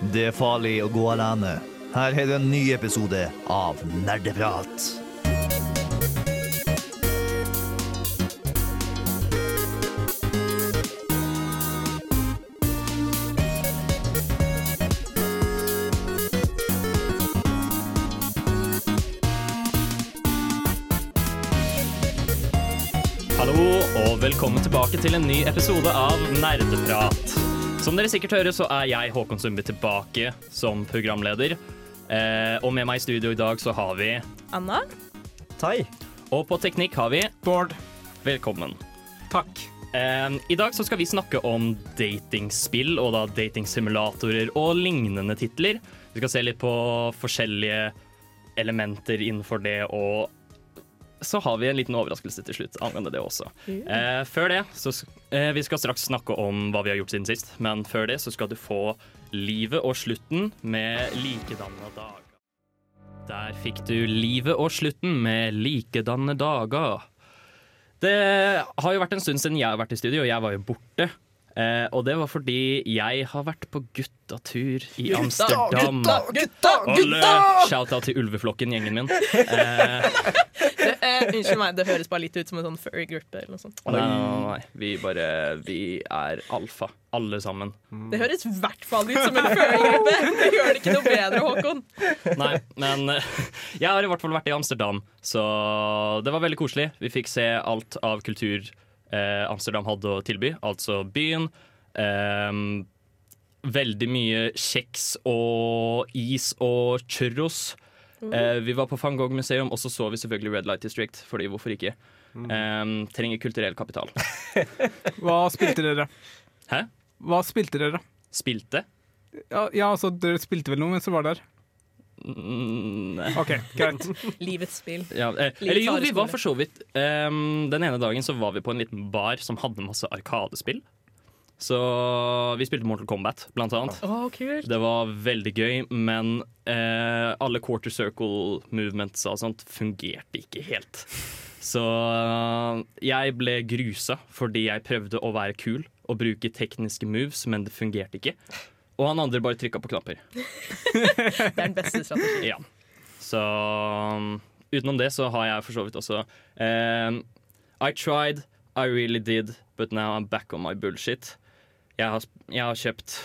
Det er farlig å gå alene. Her er det en ny episode av Nerdeprat. Hallo og velkommen tilbake til en ny episode av Nerdeprat. Som dere sikkert hører, så er jeg Håkon Sundby tilbake som programleder. Eh, og med meg i studio i dag så har vi Anna? Tai. Og på teknikk har vi Bård. Velkommen. Takk. Eh, I dag så skal vi snakke om datingspill og da datingsimulatorer og lignende titler. Vi skal se litt på forskjellige elementer innenfor det, og så har vi en liten overraskelse til slutt angående det også. Eh, før det så eh, Vi skal straks snakke om hva vi har gjort siden sist, men før det så skal du få Livet og slutten med likedanne dager. Der fikk du Livet og slutten med likedanne dager. Det har jo vært en stund siden jeg har vært i studio, og jeg var jo borte. Eh, og det var fordi jeg har vært på guttatur i Amsterdam. Gutta! Alle Shout-out til ulveflokken, gjengen min. Eh, Det, eh, unnskyld meg, det høres bare litt ut som en sånn furry-gruppe. eller noe sånt. nei, nei, nei, vi bare Vi er alfa, alle sammen. Det høres i hvert fall ut som en furry-gruppe! Det gjør det ikke noe bedre, Håkon. Nei, men eh, jeg har i hvert fall vært i Amsterdam, så det var veldig koselig. Vi fikk se alt av kultur eh, Amsterdam hadde å tilby, altså byen. Eh, veldig mye kjeks og is og churros. Eh, vi var på van Gogh-museum, og så så vi selvfølgelig Red Light District, fordi hvorfor ikke? Eh, trenger kulturell kapital. Hva spilte dere? Hæ? Hva spilte dere? Spilte? Ja, ja, altså, dere spilte vel noe mens dere var der? Mm, nei. OK, greit. Livets spill. Ja, eh, Livets eller jo, vi var for så vidt um, Den ene dagen så var vi på en liten bar som hadde masse arkadespill. Så vi spilte Mortal Kombat, blant annet. Oh, kult. Det var veldig gøy, men eh, alle quarter circle movements og sånt fungerte ikke helt. Så eh, jeg ble grusa fordi jeg prøvde å være kul og bruke tekniske moves, men det fungerte ikke. Og han andre bare trykka på knapper. Det er den beste strategien. Ja. Så um, utenom det så har jeg for så vidt også um, I tried, I really did, but now I'm back on my bullshit. Jeg har, jeg har kjøpt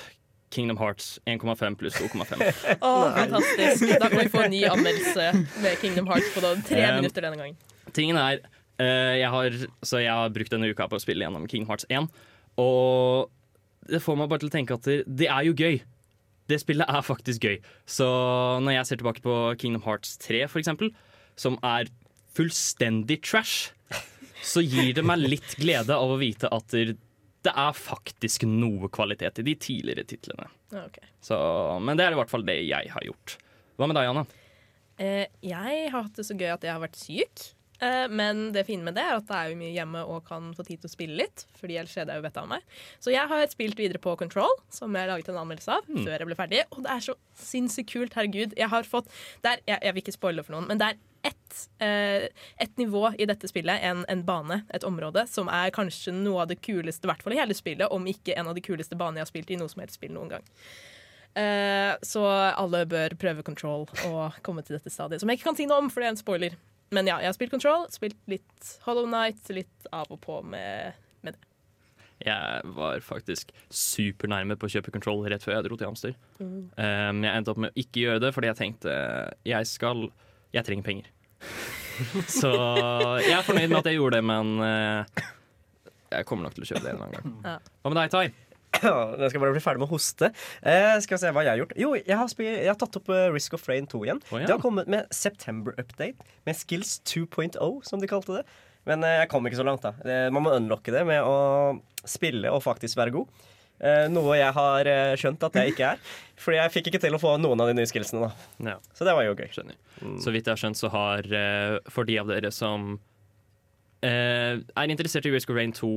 Kingdom Hearts 1,5 pluss 2,5. oh, fantastisk. Da kan vi få en ny anmeldelse med Kingdom Hearts på da tre Um, minutter denne gangen. Tingen er uh, jeg, har, så jeg har brukt denne uka på å spille gjennom King Hearts 1, og det får meg bare til å tenke at det, det er jo gøy. Det spillet er faktisk gøy. Så når jeg ser tilbake på Kingdom Hearts 3, for eksempel, som er fullstendig trash, så gir det meg litt glede av å vite at det er faktisk noe kvalitet i de tidligere titlene. Okay. Så, men det er i hvert fall det jeg har gjort. Hva med deg, Anna? Eh, jeg har hatt det så gøy at jeg har vært syk. Eh, men det fine med det er at det er jo mye hjemme og kan få tid til å spille litt. Fordi ellers er det jo vettet av meg. Så jeg har spilt videre på Control, som jeg laget en anmeldelse av før jeg ble ferdig. Og det er så sinnssykt kult. Herregud. Jeg har fått det er, jeg, jeg vil ikke spoile for noen, men det er ett eh, et nivå i dette spillet, en, en bane, et område, som er kanskje noe av det kuleste, i hvert fall i hele spillet, om ikke en av de kuleste banene jeg har spilt i noe som helst spill noen gang. Eh, så alle bør prøve Control og komme til dette stadiet. Som jeg ikke kan si noe om, for det er en spoiler. Men ja, jeg har spilt Control, spilt litt Hollow Night, litt av og på med, med det. Jeg var faktisk supernærme på å kjøpe Control rett før jeg dro til Amster. Mm. Um, jeg endte opp med å ikke gjøre det fordi jeg tenkte jeg skal Jeg trenger penger. Så jeg er fornøyd med at jeg gjorde det, men eh, jeg kommer nok til å kjøpe det en annen gang. Ja. Hva med deg, Tai? Jeg skal bare bli ferdig med å hoste. Eh, skal vi se hva jeg har gjort. Jo, jeg har, jeg har tatt opp eh, Risk of Rain 2 igjen. Oh, ja. Det har kommet med September-update, med Skills 2.0, som de kalte det. Men eh, jeg kom ikke så langt, da. Eh, man må unlocke det med å spille og faktisk være god. Eh, noe jeg har eh, skjønt at jeg ikke er. Fordi jeg fikk ikke til å få noen av de nye skillsene. da Ja, Så det var jo gøy. Mm. Så vidt jeg har skjønt, så har eh, for de av dere som eh, er interessert i Risk of Rain 2,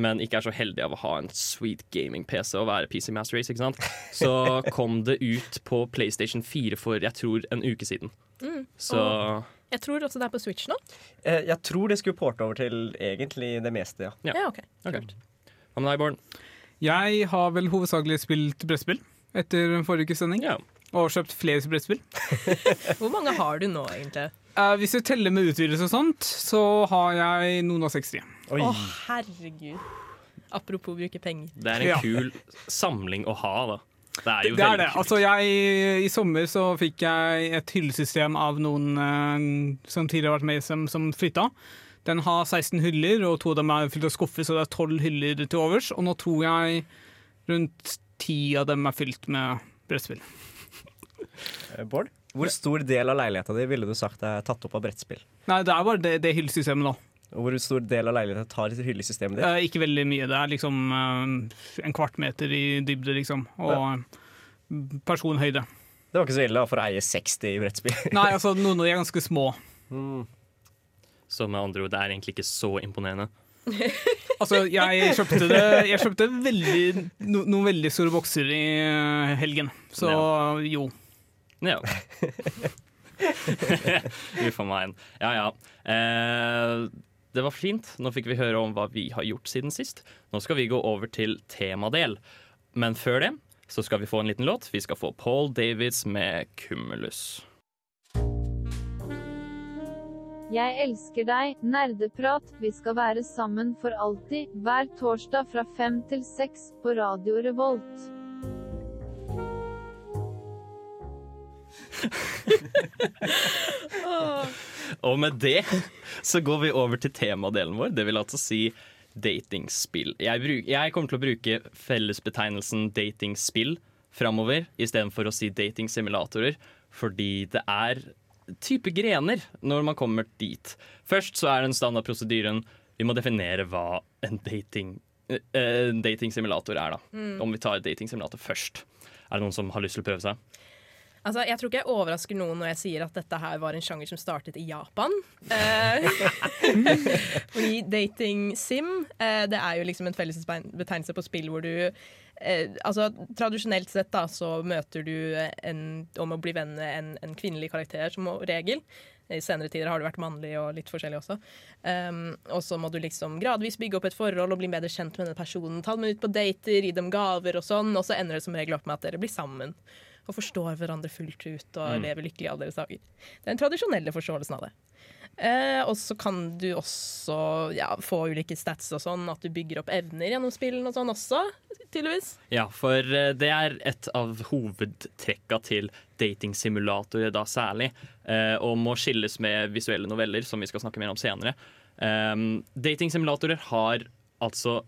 men ikke er så heldige av å ha en sweet gaming-PC og være PC Master Race, ikke sant? så kom det ut på PlayStation 4 for jeg tror en uke siden. Mm. Så Jeg tror også det er på Switch nå. Eh, jeg tror det skulle porte over til egentlig det meste, ja. Ja. Ja, ok. okay. Hva med deg, Bård? Jeg har vel hovedsakelig spilt brettspill. etter forrige ukes sending. Ja. Og kjøpt flere brettspill. Hvor mange har du nå, egentlig? Uh, hvis du teller med utvidelse og sånt, så har jeg noen og 60. Oi. Å, herregud. Apropos bruke penger. Det er en Ja. kul samling å ha, da. Det er jo Det er det. kult. Altså, jeg, I sommer så fikk jeg et hyllesystem av noen uh, som tidligere har vært med som, som flytta. Den har 16 hyller, og to av dem er fylt av skuffer, så det er 12 hyller til overs. Og nå tror jeg rundt ti av dem er fylt med brettspill. Eh, Bård, hvor stor del av leiligheta di ville du sagt er tatt opp av brettspill? Nei, det er bare det, det hyllesystemet nå. Hvor stor del av leiligheta tar hyllesystemet ditt? Eh, ikke veldig mye. Det er liksom eh, en kvart meter i dybde, liksom. Og personhøyde. Det var ikke så ille da, for å eie 60 brettspill. Nei, altså, noen av de er ganske små. Mm. Så med andre ord, det er egentlig ikke så imponerende. Altså, jeg kjøpte det Jeg kjøpte veldig, no, noen veldig store bokser i eh, helgen, så jo. Ja. Uff a meg. Ja ja. Eh, det var fint. Nå fikk vi høre om hva vi har gjort siden sist. Nå skal vi gå over til temadel. Men før det så skal vi få en liten låt. Vi skal få Paul Davids med 'Cumulus'. Jeg elsker deg, nerdeprat, vi skal være sammen for alltid, hver torsdag fra fem til seks på Radio Revolt. Og med det så går vi over til temadelen vår. Det vil altså si datingspill. Jeg, bruk, jeg kommer til å bruke fellesbetegnelsen datingspill framover istedenfor å si datingsimulatorer, fordi det er type grener når man kommer dit. Først så er den standardprosedyren vi må definere hva en dating eh, en datingsimulator er, da. Om vi tar datingsimulator først. Er det noen som har lyst til å prøve seg? Altså, jeg tror ikke jeg overrasker noen når jeg sier at dette her var en sjanger som startet i Japan. Eh, fordi dating sim, eh, det er jo liksom en felles betegnelse på spill hvor du eh, Altså, tradisjonelt sett da, så møter du en, om å bli venn med en, en kvinnelig karakter som regel. I senere tider har det vært mannlig og litt forskjellig også. Um, og så må du liksom gradvis bygge opp et forhold og bli bedre kjent med denne personen. Ta dem ut på dater, gi dem gaver og sånn, og så ender det som regel opp med at dere blir sammen og forstår hverandre fullt ut og lever lykkelig i alle deres dager. Det er den tradisjonelle forståelsen av det. Eh, og så kan du også ja, få ulike stats og sånn, at du bygger opp evner gjennom spillene og sånn også, tydeligvis. Ja, for eh, det er et av hovedtrekka til datingsimulatorer da særlig, eh, og må skilles med visuelle noveller, som vi skal snakke mer om senere. Um, datingsimulatorer har altså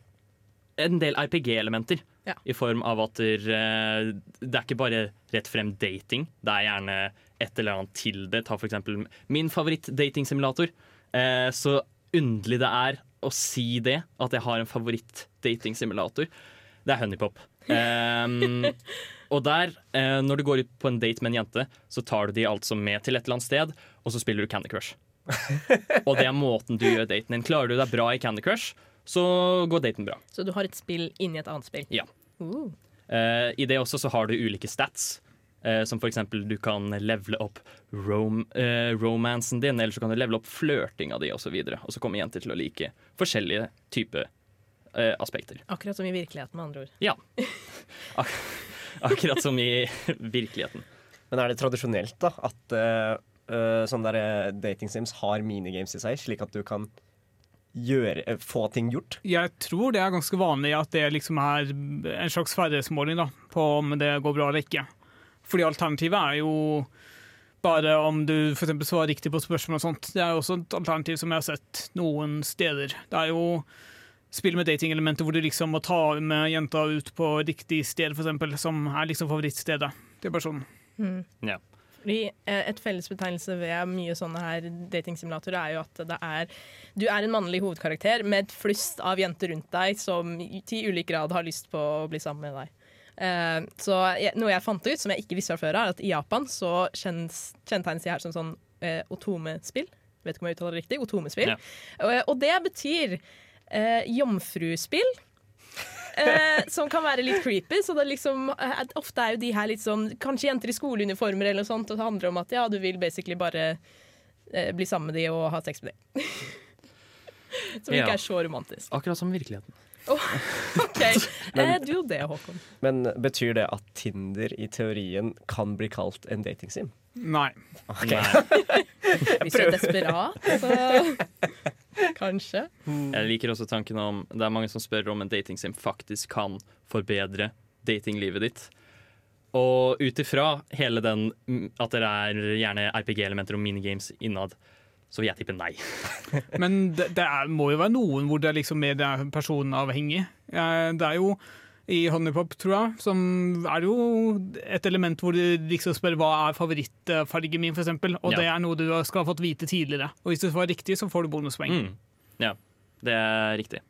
en del RPG-elementer. Ja. I form av at der, eh, det er ikke bare rett frem dating. Det er gjerne et eller annet til det. Ta for eksempel min favoritt-datingsimulator. Eh, så underlig det er å si det, at jeg har en favoritt-datingsimulator. Det er honeypop. Um, og der, eh, når du går ut på en date med en jente, så tar du de altså med til et eller annet sted, og så spiller du Candy Crush. og det er måten du gjør daten din. Klarer du deg bra i Candy Crush, så går daten bra. Så du har et spill inni et annet spill. Ja. Uh. Eh, I det også så har du ulike stats. eh, som eksempel du kan levele opp rom, eh, romansen din, eller så kan du levele opp flørtinga di osv. Og, så og så kommer jenter til å like forskjellige typer eh, aspekter. Akkurat som i virkeligheten, med andre ord. Ja. Ak akkurat som i virkeligheten. Men er det tradisjonelt da at uh, uh, sånne der dating sims har minigames i seg, slik at du kan gjøre, eh, få ting gjort? Jeg tror det er ganske vanlig at det liksom er en slags ferdighetsmåling da, på om det går bra eller ikke. Fordi alternativet er jo bare om du for svarer riktig på spørsmål og sånt. Det er jo også et alternativ som jeg har sett noen steder. Det er jo spill med datingelementer hvor du liksom må ta med jenta ut på riktig sted, eksempel, som er liksom favorittstedet til personen. Ja. Fordi eh, Et fellesbetegnelse ved mye sånne her datingsimulatorer er jo at det er Du er en mannlig hovedkarakter med et flust av jenter rundt deg som til ulik grad har lyst på å bli sammen med deg. Eh, så jeg, Noe jeg fant ut, som jeg ikke visste fra før, er at i Japan så kjennetegnes de her som sånn eh, otome-spill. Vet ikke om jeg uttaler det riktig. Otome-spill. Ja. Og, og det betyr eh, jomfruspill. Eh, som kan være litt creepy. Så det er liksom, eh, ofte er jo de her litt sånn Kanskje jenter i skoleuniformer eller noe sånt, og det handler om at ja, du vil basically bare eh, bli sammen med de og ha sex med de. som Ja. ikke er så romantisk. Akkurat som virkeligheten. OK. Eh, du og det, Håkon. Men betyr det at Tinder i teorien kan bli kalt en datingsim? Nei. Nei. Hvis du er desperat, så kanskje. Jeg liker også tanken om Det er mange som spør om en datingsim faktisk kan forbedre datinglivet ditt. Og ut ifra hele den mm, at det er gjerne RPG-elementer og minigames innad, så vil jeg tippe nei. Men det, det er, må jo være noen hvor det er liksom mer det er personavhengig. Det er jo i Honeypop, tror jeg, som er jo et element hvor du liksom spør hva er favorittfargen min, f.eks. Og Ja. det er noe du skal ha fått vite tidligere. Og hvis det svarer riktig, så får du bonuspoeng. Mm. Ja, det er riktig.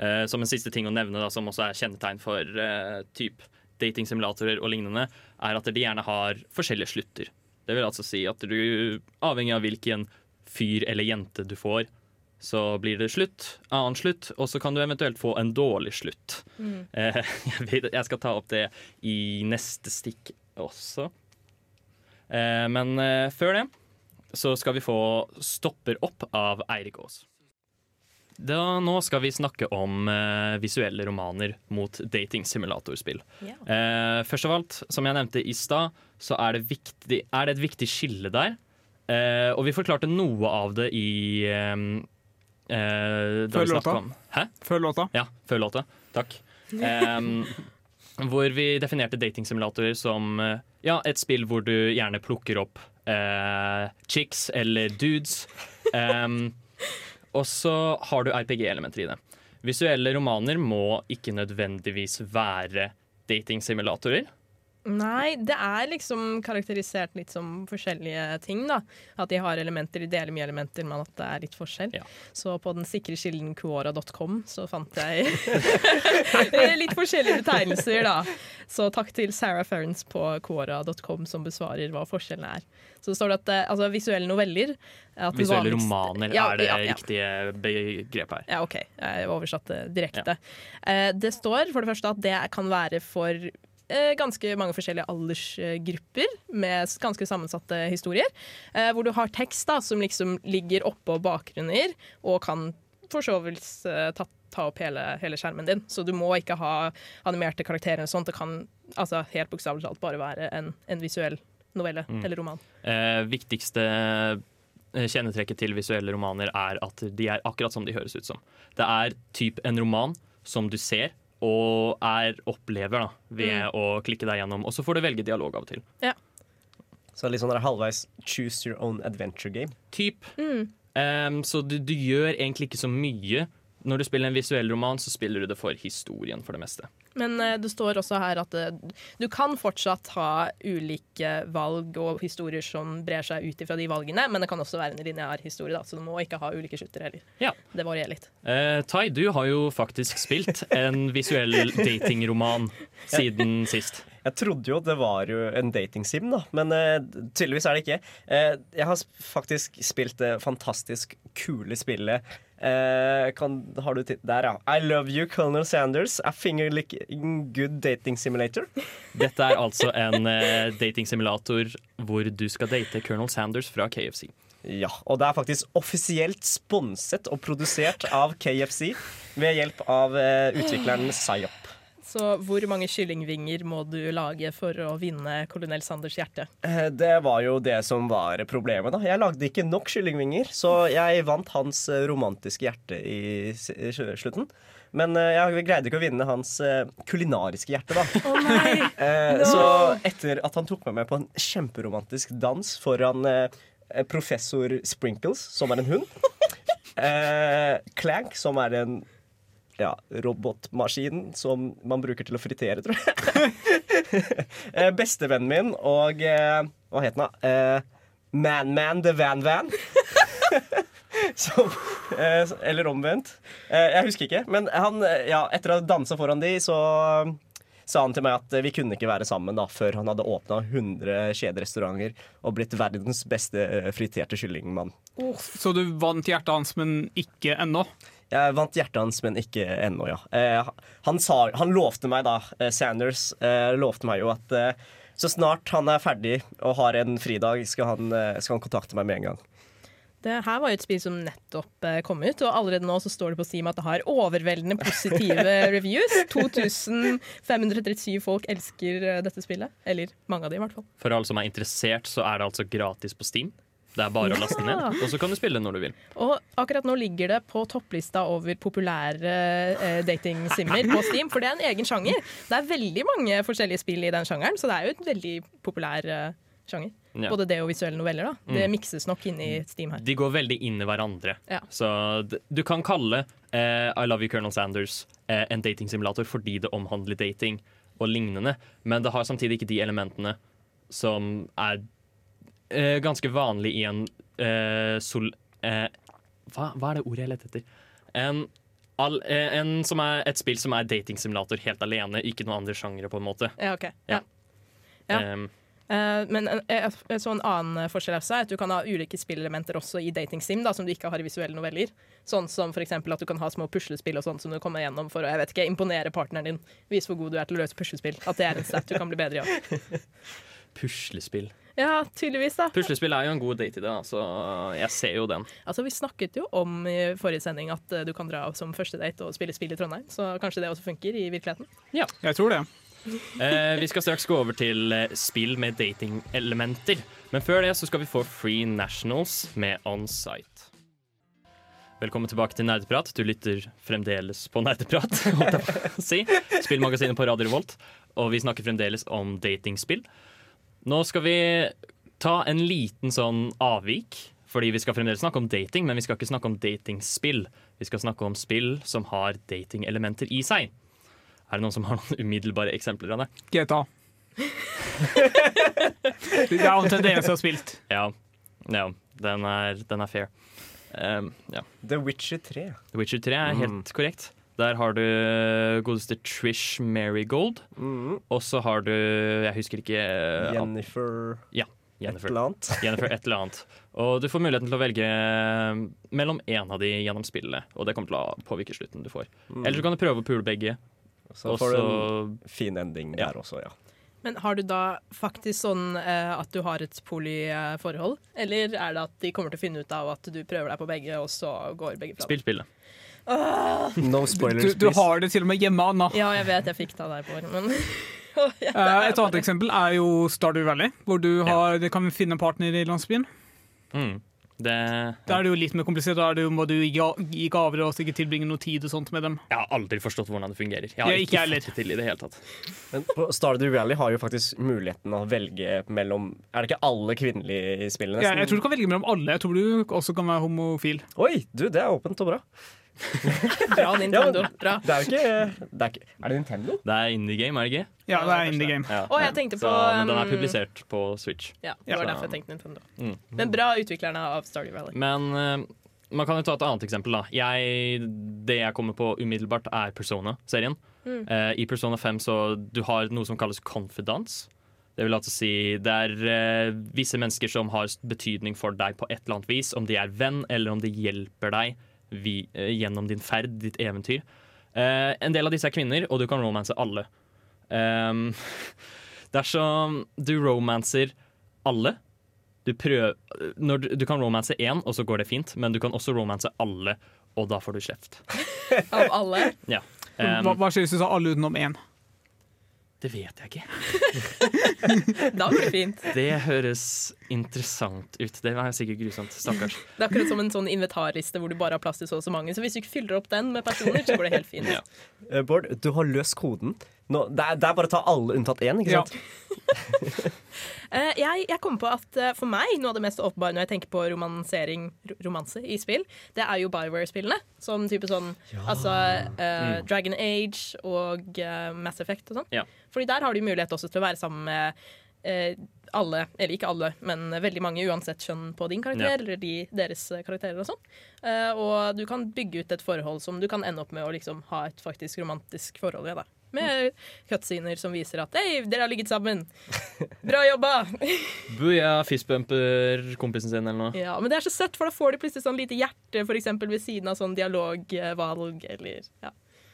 Uh, som en siste ting å nevne, da, som også er kjennetegn for uh, typ datingsimulatorer og lignende, er at de gjerne har forskjellige slutter. Det vil altså si at du, avhengig av hvilken fyr eller jente du får, så blir det slutt, annen slutt, og så kan du eventuelt få en dårlig slutt. Mm. jeg, vet, jeg skal ta opp det i neste stikk også. Eh, men eh, før det så skal vi få Stopper opp av Eirik Aas. Da, nå skal vi snakke om eh, visuelle romaner mot dating-simulatorspill. Eh, først av alt, som jeg nevnte i stad, så er det, viktig, er det et viktig skille der. Eh, og vi forklarte noe av det i eh, Før låta. om- Hæ? Før låta. Ja, før låta. Takk. Em, hvor vi definerte datingsimulatorer som eh, ja, et spill hvor du gjerne plukker opp eh, chicks eller dudes. Em, og så har du RPG-elementer i det. Visuelle romaner må ikke nødvendigvis være datingsimulatorer. Nei, det er liksom karakterisert litt som forskjellige ting, da. At de har elementer, de deler mye elementer, men at det er litt forskjell. Ja. Så på den sikre kilden quora.com så fant jeg litt forskjellige betegnelser, da. Så takk til Sarah Ferrance på quora.com som besvarer hva forskjellen er. Så står det at eh, altså, visuelle noveller at Visuelle vanligst, romaner Ja, er det ja, ja. riktige begrepet her. Ja, OK. Jeg oversatte direkte. Eh, det står for det første at det kan være for ganske mange forskjellige aldersgrupper med ganske sammensatte historier. Eh, hvor du har tekst da, som liksom ligger oppå bakgrunner og kan for så vidt eh, ta, ta opp hele, hele skjermen din. Så du må ikke ha animerte karakterer. og sånt. Det kan altså, helt bokstavelig talt bare være en, en visuell novelle Mm. eller roman. Eh, viktigste eh, kjennetrekket til visuelle romaner er at de er akkurat som de høres ut som. Det er typ en roman som du ser og er opplever da, ved å klikke deg gjennom. Og så får du velge dialog av og til. Så litt sånn der halvveis choose your own adventure game. Typ. Em, så du, du gjør egentlig ikke så mye. Når du spiller en visuell roman, så spiller du det for historien for det meste. Men eh, det står også her at eh, du kan fortsatt ha ulike valg og historier som brer seg ut ifra de valgene, men det kan også være en lineær historie, da, så du må ikke ha ulike slutter heller. Ja. Det varierer litt. Eh, Tai, du har jo faktisk spilt en visuell datingroman siden sist. Jeg trodde jo det var jo en datingsim, da, men uh, tydeligvis er det ikke. Uh, jeg har faktisk spilt det fantastisk kule spillet eh, kan, Har du tid? Der, ja. I Love You, Colonel Sanders. A finger licking good dating simulator. Dette er altså en uh, datingsimulator hvor du skal date Colonel Sanders fra KFC. Ja, og det er faktisk offisielt sponset og produsert av KFC ved hjelp av uh, utvikleren Psyop. Så hvor mange kyllingvinger må du lage for å vinne kolonel Sanders hjerte? Eh, Det var jo det som var problemet. da Jeg lagde ikke nok kyllingvinger, så jeg vant hans eh, romantiske hjerte i slutten. Men eh, jeg greide ikke å vinne hans kulinariske hjerte, da. Oh, nei! Eh, No! Så etter at han tok meg med på en kjemperomantisk dans foran professor Sprinkles, som er en hund, eh, Clank, som er en ja, robotmaskinen som man bruker til å fritere, tror jeg. eh, bestevennen min og eh, Hva het den, da? Eh, Man-Man the Van-Van. Som, eh, eller omvendt. Eh, jeg husker ikke. Men han, eh, ja, etter å ha dansa foran de, så sa han til meg at eh, vi kunne ikke være sammen da, før han hadde åpna 100 kjederestauranter og blitt verdens beste eh, friterte kyllingmann. Så du vant hjertet hans, men ikke ennå? Jeg vant hjertet hans, men ikke ennå, ja. Eh, han, sa, han lovte meg da, eh, Sanders eh, lovte meg jo at eh, så snart han er ferdig og har en fridag, skal han, eh, skal han kontakte meg med en gang. Det her var jo et spill som nettopp eh, kom ut, og allerede nå så står det på Steam at det har overveldende positive reviews. 2537 folk elsker eh, dette spillet. Eller mange av de, i hvert fall. For alle som er interessert, så er det altså gratis på Steam. Det er bare å laste ned, og så kan du spille når du vil. Og akkurat nå ligger det på topplista over populære eh, datingsimmer på Steam, for det er en egen sjanger. Det er veldig mange forskjellige spill i den sjangeren, så det er jo et veldig populær eh, sjanger. Ja. Både det og visuelle noveller. da. Det Mm. mikses nok inn i Steam her. De går veldig inn i hverandre. Ja. Så du kan kalle eh, I Love You Colonel Sanders eh, en datingsimulator fordi det omhandler dating og lignende, men det har samtidig ikke de elementene som er eh, ganske vanlig i en eh, sol... Eh, hva, hva er det ordet jeg leter etter? En, all, eh, en som er et spill som er datingsimulator helt alene, ikke noen andre sjangere, på en måte. Ja, ok. Ja. Ja. Um, Uh, men en, eh, en sånn annen forskjell er at du kan ha ulike spillelementer også i datingsim, da, som du ikke har i visuelle noveller. Sånn som for eksempel at du kan ha små puslespill og sånt som du kommer gjennom for å jeg vet ikke, imponere partneren din. Vise hvor god du er til å løse puslespill. At det er en stat du kan bli bedre i. puslespill. Ja, tydeligvis, da. Puslespill er jo en god date i det, så jeg ser jo den. Altså, Vi snakket jo om i forrige sending at eh, du kan dra som første date og spille spill i Trondheim, så kanskje det også funker i virkeligheten. Ja. Jeg tror det. Eh, vi skal straks gå over til eh, spill med datingelementer. Men før det så skal vi få Free Nationals med Onsite. Velkommen tilbake til Nerdeprat. Du lytter fremdeles på Nerdeprat, holdt jeg på å si. Spillmagasinet på Radio Revolt. Og vi snakker fremdeles om datingspill. Nå skal vi ta en liten sånn avvik, fordi vi skal fremdeles snakke om dating, men vi skal ikke snakke om datingspill. Vi skal snakke om spill som har datingelementer i seg. Er det noen som har noen umiddelbare eksempler av det? GTA. det er omtrent det eneste jeg har spilt. Ja, ja den, er, den er fair. Um, ja. The Witcher 3. The Witcher 3 er helt korrekt. Der har du godeste Trish Marigold. Mm. Og så har du Jeg husker ikke uh, Jennifer Ja, et eller annet. Jennifer et eller annet. Og du får muligheten til å velge eh, mellom én av de gjennom spillene. Og det kommer til å påvirke slutten du får. Eller så kan du prøve å pule begge. Så får du en fin ending Ja. der også, ja. Men har du da faktisk sånn eh, at du har et polyforhold? Eller er det at de kommer til å finne ut av at du prøver deg på begge, og så går begge fra deg? spill spillet. No Du, spoilers, du du, har det til og med hjemme, Anna. Ja, jeg vet jeg fikk ta deg på det, men ja, det Eh, Et annet eksempel er jo Stardew Valley, hvor du har, ja. kan finne partner i landsbyen. Mm. Det, Da er det jo litt mer komplisert. Da er det jo, må du gi ga- gi gaver og sikkert tilbringe noe tid og sånt med dem. jeg har aldri forstått hvordan det fungerer. Jeg har jeg ikke ikke fått det til i det hele tatt. Men på Stardew Valley har jo faktisk muligheten å velge mellom Er det ikke alle kvinnelige i spillet? Ja, jeg tror du kan velge mellom alle. Jeg tror du også kan være homofil. Oi, du, det er åpent og bra. Bra, Nintendo. Bra. Det er jo ikke det er, ikke, er det Nintendo? Det er indie game, er det ikke? Ja, det er indie game. Ja. Og jeg tenkte Så, men den er um, publisert på Switch. Ja, det var så. derfor jeg tenkte Nintendo. Mm. Men bra utviklerne av Stardew Valley. Men eh, man kan jo ta et annet eksempel. da jeg, Det jeg kommer på umiddelbart, er Persona-serien. Mm. Uh, I Persona 5 så du har noe som kalles confidence. Det vil altså si det er uh, visse mennesker som har betydning for deg på et eller annet vis. Om de er venn, eller om de hjelper deg vi, eh, gjennom din ferd, ditt eventyr. Uh, en del av disse er kvinner, og du kan romanse alle. Um, dersom du romanser alle du, prøver, når du, du kan romanse én, og så går det fint, men du kan også romanse alle, og da får du kjeft. Av alle. Ja. Um, Hva, hva skyldes du sa alle utenom én? Det vet jeg ikke. Da blir det fint. Det høres interessant ut. Det er sikkert grusomt. Stakkars. Det er akkurat som en sånn inventarliste hvor du bare har plass til så og så mange. Så hvis du ikke fyller opp den med personer, så går det helt fint. Ja. Eh, Bård, du har løst koden. Nå, det, er, det er bare å ta alle unntatt én, ikke sant? Eh, jeg, jeg kom på at eh, for meg, noe av det mest åpenbare når jeg tenker på romansering, romanse i spill, det er jo Bioware-spillene. Som type sånn altså eh, Dragon Age og uh, Mass Effect og sånn. Ja. Fordi der har du mulighet også til å være sammen med uh, alle, eller ikke alle, men veldig mange uansett kjønn på din karakter, Ja. eller de, deres eh, karakterer og sånn. Eh, og du kan bygge ut et forhold som du kan ende opp med å liksom ha et faktisk romantisk forhold i. da. Med cutscener som viser at hei, dere har ligget sammen. Bra jobba! Buja, fistbumper kompisen sin eller noe. Ja, men det er så søtt, for da får de plutselig sånn lite hjerte for eksempel, ved siden av sånn dialogvalg. Eller, ja,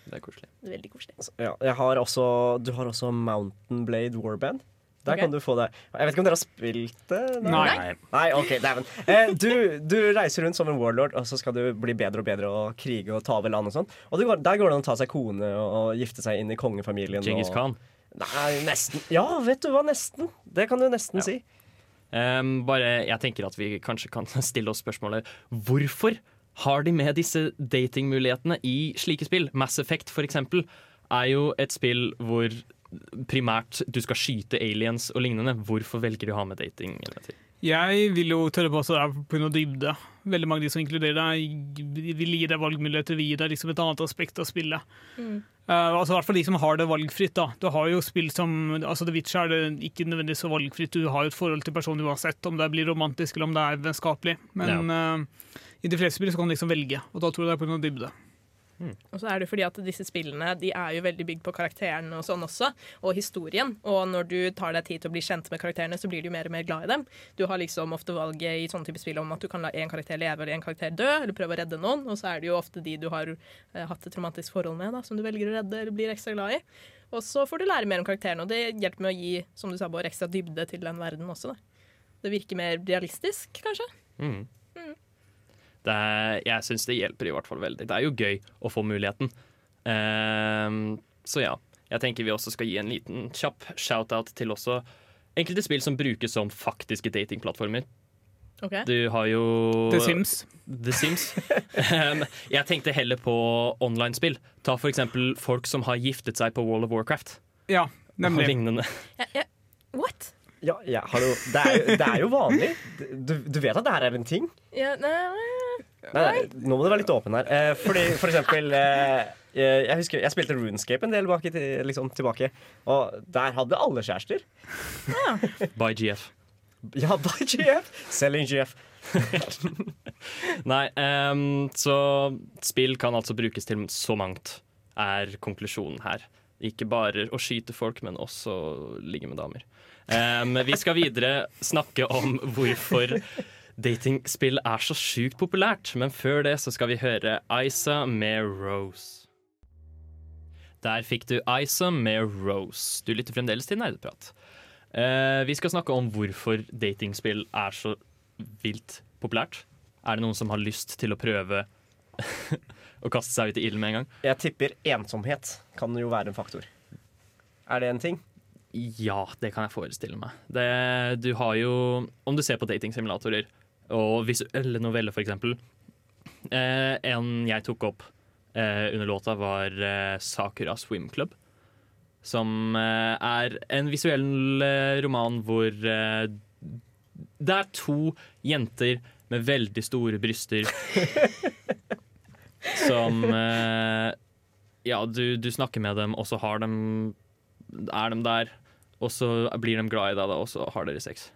Det er koselig. det veldig koselig. Ja, jeg har også, du har også Mountain Blade Warband. Der okay. kan du få det. Jeg vet ikke om dere har spilt det? Nei. Nei, ok, dæven. Eh, du, du reiser rundt som en warlord, og så skal du bli bedre og bedre og krige og ta over land og sånn. Og går, der går det an å ta seg kone og, og gifte seg inn i kongefamilien. Genghis Khan. Nei, nesten. Ja, vet du hva, nesten. Det kan du nesten Ja. si. Um, bare, jeg tenker at vi kanskje kan stille oss spørsmålet Hvorfor har de med disse datingmulighetene i slike spill? Mass Effect for eksempel er jo et spill hvor primært du skal skyte aliens og lignende. Hvorfor velger de å ha med dating? Jeg vil jo tørre på at det er pga. dybde. Veldig mange av de som inkluderer deg, vil gi deg valgmuligheter, vil gi deg liksom et annet aspekt av spillet. Mm. Uh, altså I hvert fall de som har det valgfritt. da. Du har jo spill som altså The Witcher er det ikke nødvendigvis så valgfritt. Du har jo et forhold til personen uansett, om det blir romantisk eller om det er vennskapelig. Men eh, i de fleste spill så kan du liksom velge, og da tror jeg det er pga. dybde. Og så er det fordi at disse spillene de er jo veldig bygd på karakterene og sånn også, og historien. Og når du tar deg tid til å bli kjent med karakterene, så blir du jo mer og mer glad i dem. Du har liksom ofte valget i sånne type spill om at du kan la en karakter leve eller en karakter dø, eller prøve å redde noen, og så er det jo ofte de du har eh, hatt et romantisk forhold med, da, som du velger å redde eller blir ekstra glad i. Og så får du lære mer om karakterene, og det hjelper med å gi som du sa, Bård, ekstra dybde til den verden også. Da. Det virker mer realistisk, kanskje. Mm. Det er, jeg syns det hjelper i hvert fall veldig. Det er jo gøy å få muligheten. Um, så ja. Jeg tenker vi også skal gi en liten kjapp shout-out til også enkelte spill som brukes som faktiske datingplattformer. Okay. Du har jo The Sims. The Sims. Um, jeg tenkte heller på online-spill. Ta for eksempel folk som har giftet seg på World of Warcraft. Ja, Og lignende. Yeah, yeah. what? Ja, ja hallo. Det er, jo- det er jo vanlig. Du, du vet at det her er en ting? Ja, nei, Nei, nei, nå må du være litt åpen her. Eh, fordi, for eksempel eh, eh, jeg husker jeg spilte Runescape en del bak liksom, tilbake. Og der hadde alle kjærester. By GF. Ja, by GF. Selling GF. Nei, um, så spill kan altså brukes til så mangt, er konklusjonen her. Ikke bare å skyte folk, men også ligge med damer. Ehm, vi skal videre snakke om hvorfor datingspill er så sjukt populært, men før det så skal vi høre Isa med Rose. Der fikk du Isa med Rose. Du lytter fremdeles til Nerdeprat. Uh, vi skal snakke om hvorfor datingspill er så vilt populært. Er det noen som har lyst til å prøve å kaste seg ut i ilden med en gang? Jeg tipper ensomhet kan jo være en faktor. Er det en ting? Ja, det kan jeg forestille meg. Det, du har jo Om du ser på datingsimulatorer og visuelle noveller, eksempel. Eh, en jeg tok opp eh, under låta, var eh, Sakura Swim Club. Som eh, er en visuell eh, roman hvor eh, det er to jenter med veldig store bryster som eh, Ja, du, du snakker med dem, og så har dem, er de der. Og så blir de glad i deg, da, og så har dere sex.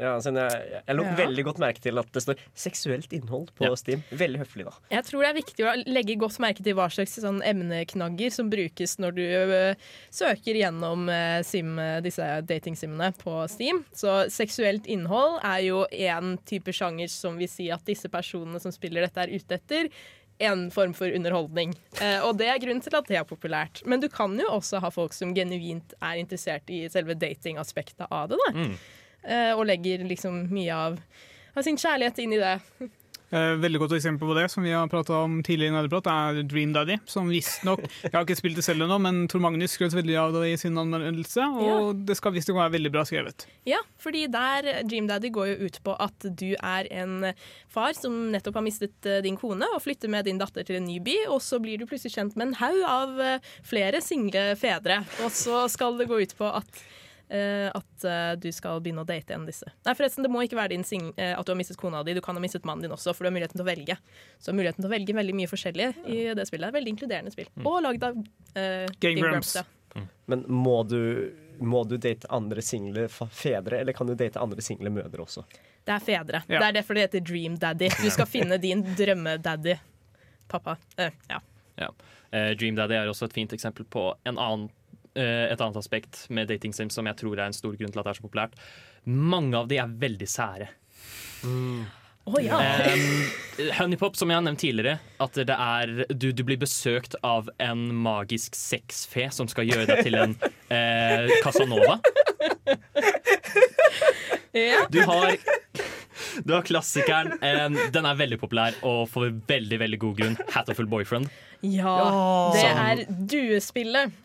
Ja, altså, jeg jeg la Ja. veldig godt merke til at det står 'seksuelt innhold' på Ja. Steam. Veldig høflig, da. Jeg tror det er viktig å legge godt merke til hva slags sånn emneknagger som brukes når du uh, søker gjennom uh, sim, disse datingsimene på Steam. Så seksuelt innhold er jo én type sjanger som vil si at disse personene som spiller dette, er ute etter en form for underholdning. Eh, og det er grunnen til at det er populært. Men du kan jo også ha folk som genuint er interessert i selve datingaspektet av det. Da. Mm. Eh, og legger liksom mye av, av sin kjærlighet inn i det. Eh, veldig godt eksempel på det, som vi har prata om tidligere i Nederprat, er Dream Daddy. Som visstnok Jeg har ikke spilt det selv ennå, men Tor Magnus skrøt veldig av det i sin anmeldelse. Og det skal visstnok være veldig bra skrevet. Ja, fordi der Dream Daddy går jo ut på at du er en far som nettopp har mistet eh, din kone, og flytter med din datter til en ny by, og så blir du plutselig kjent med en haug av eh, flere single fedre. Og så skal det gå ut på at at eh, du skal begynne å date en av disse. Nei, forresten, Det må ikke være din sing eh, at du har mistet kona di, du kan ha mistet mannen din også, for du har muligheten til å velge. Så muligheten til å velge veldig mye forskjellig i det spillet. Det er veldig inkluderende spill. Og lagd av eh, Game Grumps. Ja. Mm. Men må du, må du date andre single fedre, eller kan du date andre single mødre også? Det er fedre. Ja. Det er derfor det heter Dream Daddy. Du skal finne din drømmedaddy. Pappa. Eh, ja. Eh, Dream Daddy er også et fint eksempel på en annen, eh, et annet aspekt med dating sims som jeg tror er en stor grunn til at det er så populært. Mange av de er veldig sære. Å ja. Um, Honeypop, som jeg har nevnt tidligere, at det er, du, du blir besøkt av en magisk sexfe som skal gjøre deg til en eh, Casanova. Ja. Du har, du har klassikeren. em, den er veldig populær og for veldig veldig god grunn. Hatterful Boyfriend. ja. Det er duespillet.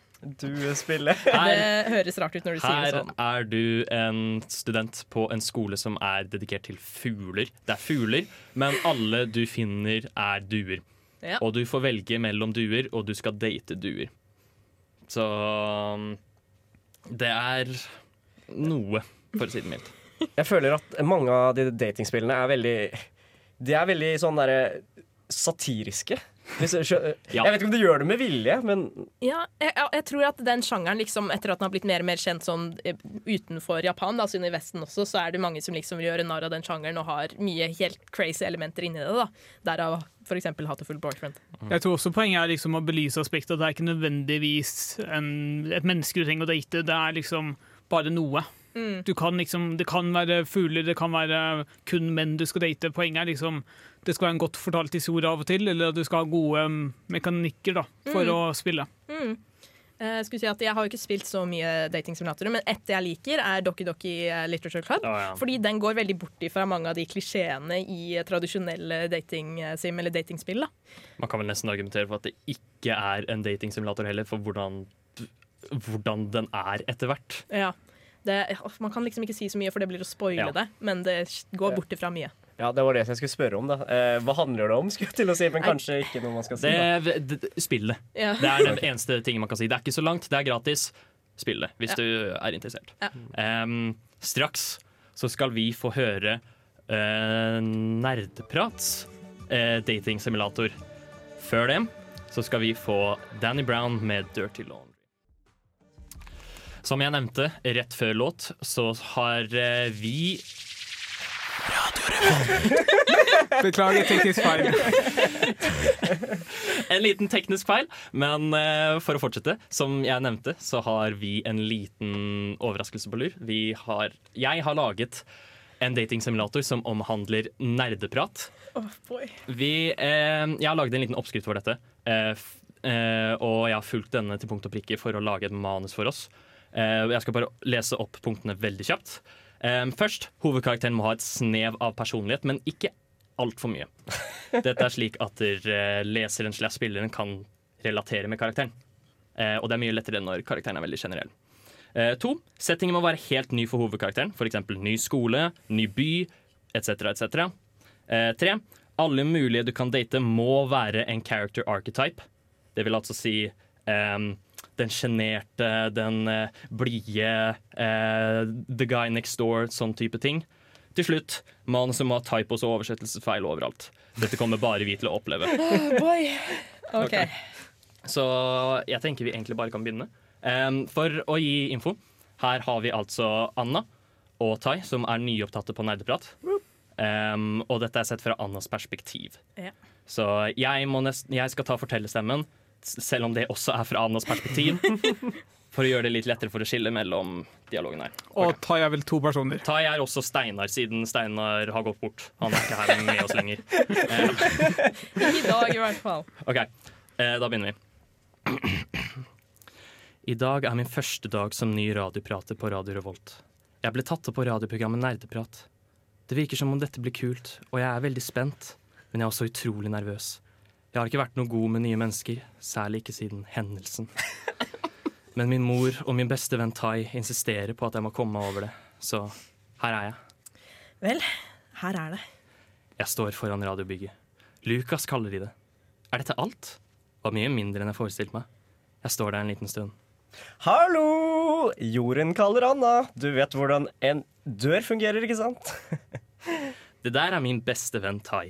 Du spiller. Her, Det høres rart ut når du sier det sånn. her er du en student på en skole som er dedikert til fugler. Det er fugler, men alle du finner, er duer. Ja. Og du får velge mellom duer, og du skal date duer. Så det er noe, for å si det mildt. Jeg føler at mange av de datingspillene er veldig De er veldig sånn derre satiriske. Hvis jeg, vet ikke om du gjør det med vilje, men Ja, jeg, jeg- tror at den sjangeren, liksom, etter at den har blitt mer og mer kjent sånn eh, utenfor Japan, da, siden i Vesten også, så er det mange som liksom vil gjøre narr av den sjangeren og har mye helt crazy elementer inni det. da. Derav f.eks. Hateful Boyfriend. Jeg tror også poenget er liksom å belyse aspektet at det er ikke nødvendigvis en, et menneske du trenger å date, det er liksom bare noe. Du kan liksom, det kan være fugler, det kan være kun menn du skal date. Poenget er liksom det skal være en godt fortalt historie av og til, eller at du skal ha gode um, mekanikker da, for å spille. Mm. Jeg skulle si at jeg har jo ikke spilt så mye datingsimulatorer, men ett jeg liker, er Doki Doki eh, Literature Club. Oh, ja. Fordi den går veldig bort fra mange av de klisjeene i tradisjonelle dating-sim eller datingspill. da. Man kan vel nesten argumentere for at det ikke er en datingsimulator heller, for hvordan, hvordan den er etter hvert. Ja. Det, man kan liksom ikke si så mye, for det blir å spoile Ja. det, men det går bort ifra mye. ja, det var det jeg skulle spørre om. da eh, Hva handler det om, skulle jeg til å si, men kanskje ikke noe man skal si. Det, det, spillet. Ja. Det er den eneste tingen man kan si. Det er ikke så langt, det er gratis. Spill det hvis Ja. du er interessert. Ja. Um, straks så skal vi få høre uh, Nerdprats uh, datingsimulator. Før dem så skal vi få Danny Brown med Dirty Laundry. Som jeg nevnte rett før låt, så har eh, vi Beklager teknisk feil. En liten teknisk feil, men eh, for å fortsette. Som jeg nevnte, så har vi en liten overraskelse på lur. Vi har, jeg har laget en datingsimulator som omhandler nerdeprat. boy. Vi, eh, jeg har laget en liten oppskrift for dette. Eh, eh, og jeg har fulgt denne til punkt og prikke for å lage et manus for oss. Eh, jeg skal bare lese opp punktene veldig kjapt. Eh, først, hovedkarakteren må ha et snev av personlighet, men ikke altfor mye. Dette er slik at eh, leseren slash spilleren kan relatere med karakteren. Og det er mye lettere når karakteren er veldig generell. To, settingen må være helt ny for hovedkarakteren. F.eks. ny skole, ny by etc. etc. Tre, alle mulige du kan date må være en character archetype. Det vil altså si ehm, den sjenerte, den eh, blide, eh, the guy next door, sånn type ting. Til slutt, manuset må ha typos og oversettelsesfeil overalt. Dette kommer bare vi til å oppleve. boy. okay. Så jeg tenker vi egentlig bare kan begynne. Um, for å gi info, her har vi altså Anna og Tai, som er nyopptatte på Nerdeprat. Um, og dette er sett fra Annas perspektiv. Ja. Så jeg, må nest, jeg skal ta fortellerstemmen, selv om det også er fra Annas perspektiv. for å gjøre det litt lettere for å skille mellom dialogen her. Og Tai er vel to personer. Tai er også Steinar, siden Steinar har gått bort. Han er ikke her med oss lenger. Ikke i dag, i hvert fall. Ok, eh, da begynner vi. I dag er min første dag som ny radioprater på Radio Revolt. Jeg ble tatt opp på radioprogrammet Nerdeprat. Det virker som om dette blir kult, og jeg er veldig spent, men jeg er også utrolig nervøs. Jeg har ikke vært noe god med nye mennesker, særlig ikke siden hendelsen. Men min mor og min beste venn Tai insisterer på at jeg må komme meg over det, så her er jeg. Vel, her er det. Jeg står foran radiobygget. Lukas kaller de det. Er dette alt? Var mye mindre enn jeg forestilte meg. Jeg står der en liten stund. Hallo! Jorunn kaller Anna. Du vet hvordan en dør fungerer, ikke sant? Det der er min beste venn Tai.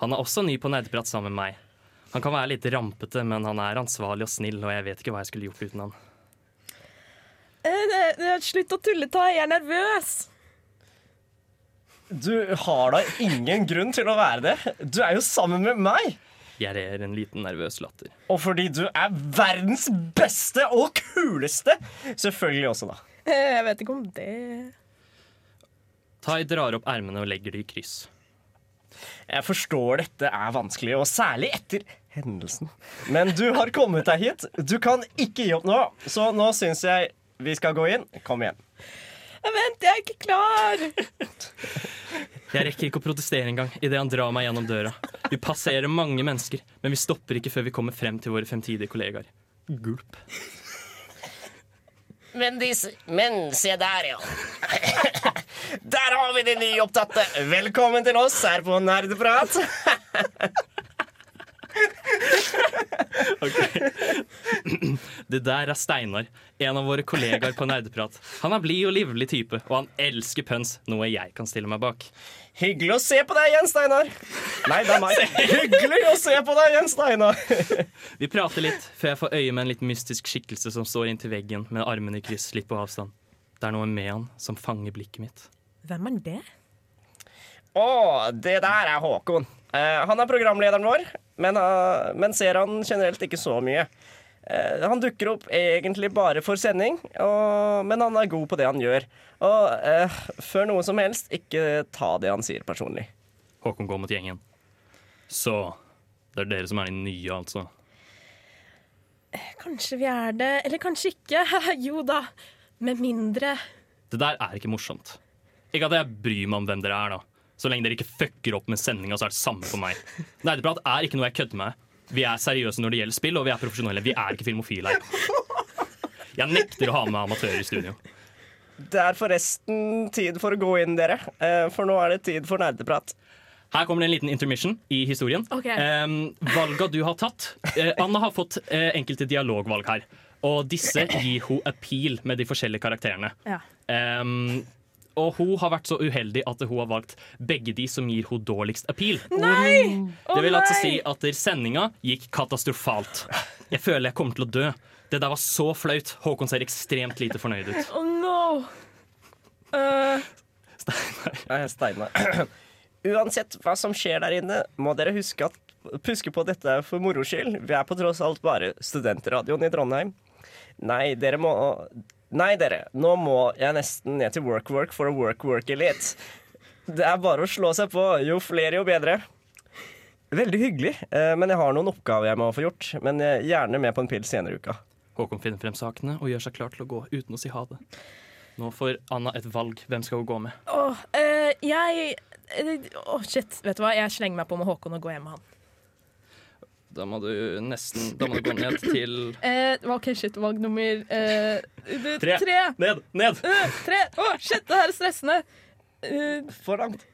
Han er også ny på nerdeprat sammen med meg. Han kan være litt rampete, men han er ansvarlig og snill, og jeg vet ikke hva jeg skulle gjort uten han. Eh, slutt å tulle, Tai. Jeg er nervøs. Du har da ingen grunn til å være det. Du er jo sammen med meg. Jeg rer en liten nervøs latter. Og fordi du er verdens beste og kuleste. Selvfølgelig også, da. Eh, Jeg vet ikke om det Tai drar opp ermene og legger det i kryss. Jeg forstår dette er vanskelig, og særlig etter hendelsen. Men du har kommet deg hit. Du kan ikke gi opp nå. Så nå syns jeg vi skal gå inn. Kom igjen. Vent, jeg er ikke klar! Jeg rekker ikke å protestere engang idet han drar meg gjennom døra. Vi passerer mange mennesker, men vi stopper ikke før vi kommer frem til våre fremtidige kollegaer. Gulp. Men, de, men se der, ja. Der har vi de nyopptatte. Velkommen til oss her på Nerdeprat. Det der er Steinar, en av våre kollegaer på Nerdeprat. Han er blid og livlig type, og han elsker pønsk, noe jeg kan stille meg bak. Hyggelig å se på deg igjen, Steinar. Nei, det er meg. Hyggelig å se på deg igjen, Steinar. Vi prater litt før jeg får øye med en litt mystisk skikkelse som står inntil veggen med armene i kryss litt på avstand. Det er noe med han som fanger blikket mitt. Hvem er det? Å, det der er Håkon. Eh, han er programlederen vår, men, uh, men ser han generelt ikke så mye. Eh, han dukker opp egentlig bare for sending, og, men han er god på det han gjør. Og eh, før noe som helst, ikke ta det han sier personlig. Håkon går mot gjengen. Så det er dere som er de nye, altså. Kanskje vi er det, eller kanskje ikke. jo da. Med mindre Det der er ikke morsomt. Ikke at jeg bryr meg om hvem dere er, da. Så lenge dere ikke fucker opp med sendinga, så er det samme for meg. Nerdeprat er ikke noe jeg kødder med. Vi er seriøse når det gjelder spill, og vi er profesjonelle. Vi er ikke filmofile her. Jeg nekter å ha med amatører i studio. Det er forresten tid for å gå inn, dere. Eh, for nå er det tid for nerdeprat. Her kommer det en liten intermission i historien. Okay. Um, valga du har tatt uh, Anna har fått uh, enkelte dialogvalg her. Og disse gir hun appeal med de forskjellige karakterene. Ja. Um, og hun har vært så uheldig at hun har valgt begge de som gir henne dårligst appeal. Nei! Det vil altså si at der sendinga gikk katastrofalt. Jeg føler jeg kommer til å dø. Det der var så flaut. Håkon ser ekstremt lite fornøyd ut. Oh no! Eh, Nei, Steinar. Uansett hva som skjer der inne, må dere huske, at, huske på at dette er for moro skyld. Vi er på tross alt bare studentradioen i Trondheim. Nei, dere må Nei, dere. Nå må jeg nesten ned til work-work for å work-worke litt. Det er bare å slå seg på. Jo flere, jo bedre. Veldig hyggelig, eh, men jeg har noen oppgaver jeg må få gjort. Men eh, gjerne med på en pils senere i uka. Håkon finner frem sakene og gjør seg klar til å gå uten å si ha det. Nå får Anna et valg. Hvem skal hun gå med? Åh, eh, jeg Åh, Åh, shit. Vet du hva? Jeg slenger meg på med Håkon og går hjem med han. Da må du nesten Da må du gå ned til Eh, OK, shit. Valg nummer eh, du, Tre. Tre. Ned! Ned! Uh, tre. Å, shit, det her er stressende. Uh, For langt.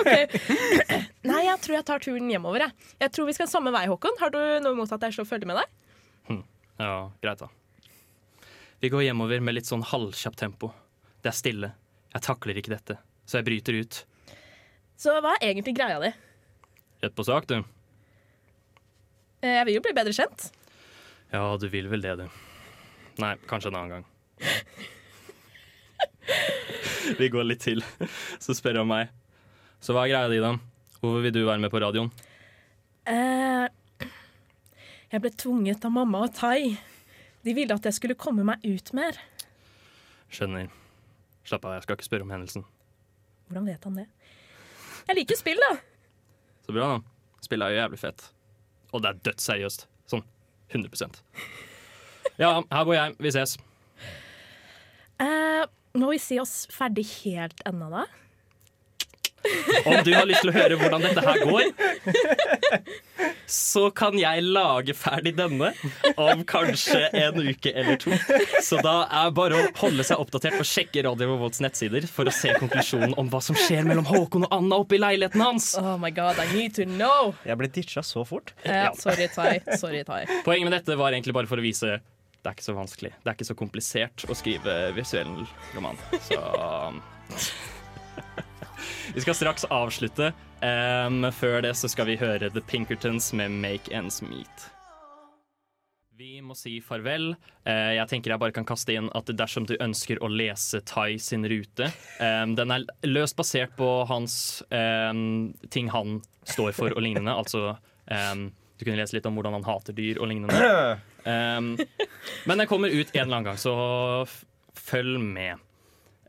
OK. Nei, jeg tror jeg tar turen hjemover. Jeg, jeg tror vi skal samme vei, Håkon. Har du noe imot at jeg slår følge med deg? Ja, greit, da. Vi går hjemover med litt sånn halvkjapt tempo. Det er stille. Jeg takler ikke dette, så jeg bryter ut. Så hva er egentlig greia di? Rett på sak, du. Eh, jeg vil jo bli bedre kjent. Ja, du vil vel det, du. Nei, kanskje en annen gang. Vi går litt til, så spør han meg. Så hva er greia di, da? Hvorfor vil du være med på radioen? Eh, jeg ble tvunget av mamma og Tai. De ville at jeg skulle komme meg ut mer. Skjønner. Slapp av, jeg skal ikke spørre om hendelsen. Hvordan vet han det? Jeg liker spill, da. Så bra, da. Spillet er jo jævlig fett. Og det er dødsseriøst. Sånn 100% Ja, her bor jeg. Vi ses. Eh, må vi si oss ferdig helt ennå, da? Om du har lyst til å høre hvordan dette her går, så kan jeg lage ferdig denne om kanskje en uke eller to. Så da er bare å holde seg oppdatert og sjekke Radio Revolts nettsider for å se konklusjonen om hva som skjer mellom Håkon og Anna oppe i leiligheten hans. Oh my god, I need to know! Jeg ble ditcha så fort. Eh, sorry, Tai. Sorry, Tai. Poenget med dette var egentlig bare for å vise det er ikke så vanskelig. Det er ikke så komplisert å skrive visuell roman. Så Vi skal straks avslutte. Um, før det så skal vi høre The Pinkertons med 'Make Ends Meet'. Vi må si farvel. Eh, jeg tenker jeg bare kan kaste inn at dersom du ønsker å lese Tai sin rute um, Den er løst basert på hans ting han står for og lignende. Altså Du kunne lese litt om hvordan han hater dyr og lignende. Men den kommer ut en eller annen gang, så følg med.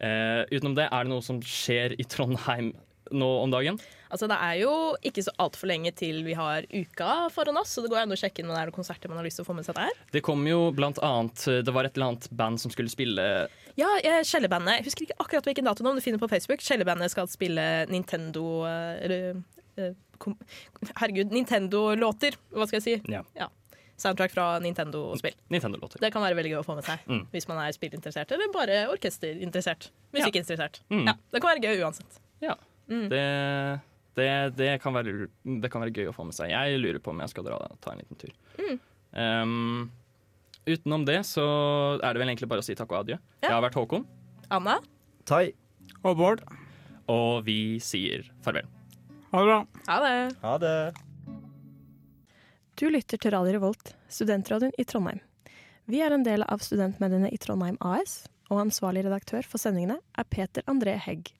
Eh, utenom det, er det noe som skjer i Trondheim nå om dagen? Altså, det er jo ikke så altfor lenge til vi har uka foran oss, så det går an å sjekke når det er noen konserter man har lyst til å få med seg der. Det kom jo blant annet Det var et eller annet band som skulle spille Ja, eh, Jeg husker ikke akkurat hvilken dato men du finner på Facebook. Skjellebandet skal spille Nintendo eh, Eller eh, Herregud, Nintendo-låter, hva skal jeg si? Ja. Soundtrack fra Nintendo-spill. Nintendo-låter. Det kan være veldig gøy å få med seg Mm. hvis man er spillinteressert, eller bare orkesterinteressert. Musikkinteressert. Mm. Ja, det kan være gøy uansett. Ja. Mm. Det, det, det, kan være, det kan være gøy å få med seg. Jeg lurer på om jeg skal dra, ta en liten tur. Mm. Um, utenom det så er det vel egentlig bare å si takk og adjø. Jeg har vært Håkon, Anna? Tai. Og Bård, og vi sier farvel. ha det bra. Ha det. Ha det. Du lytter til Radio Revolt, studentradioen i Trondheim. Vi er en del av studentmediene i Trondheim AS, og ansvarlig redaktør for sendingene er Peter André Hegg.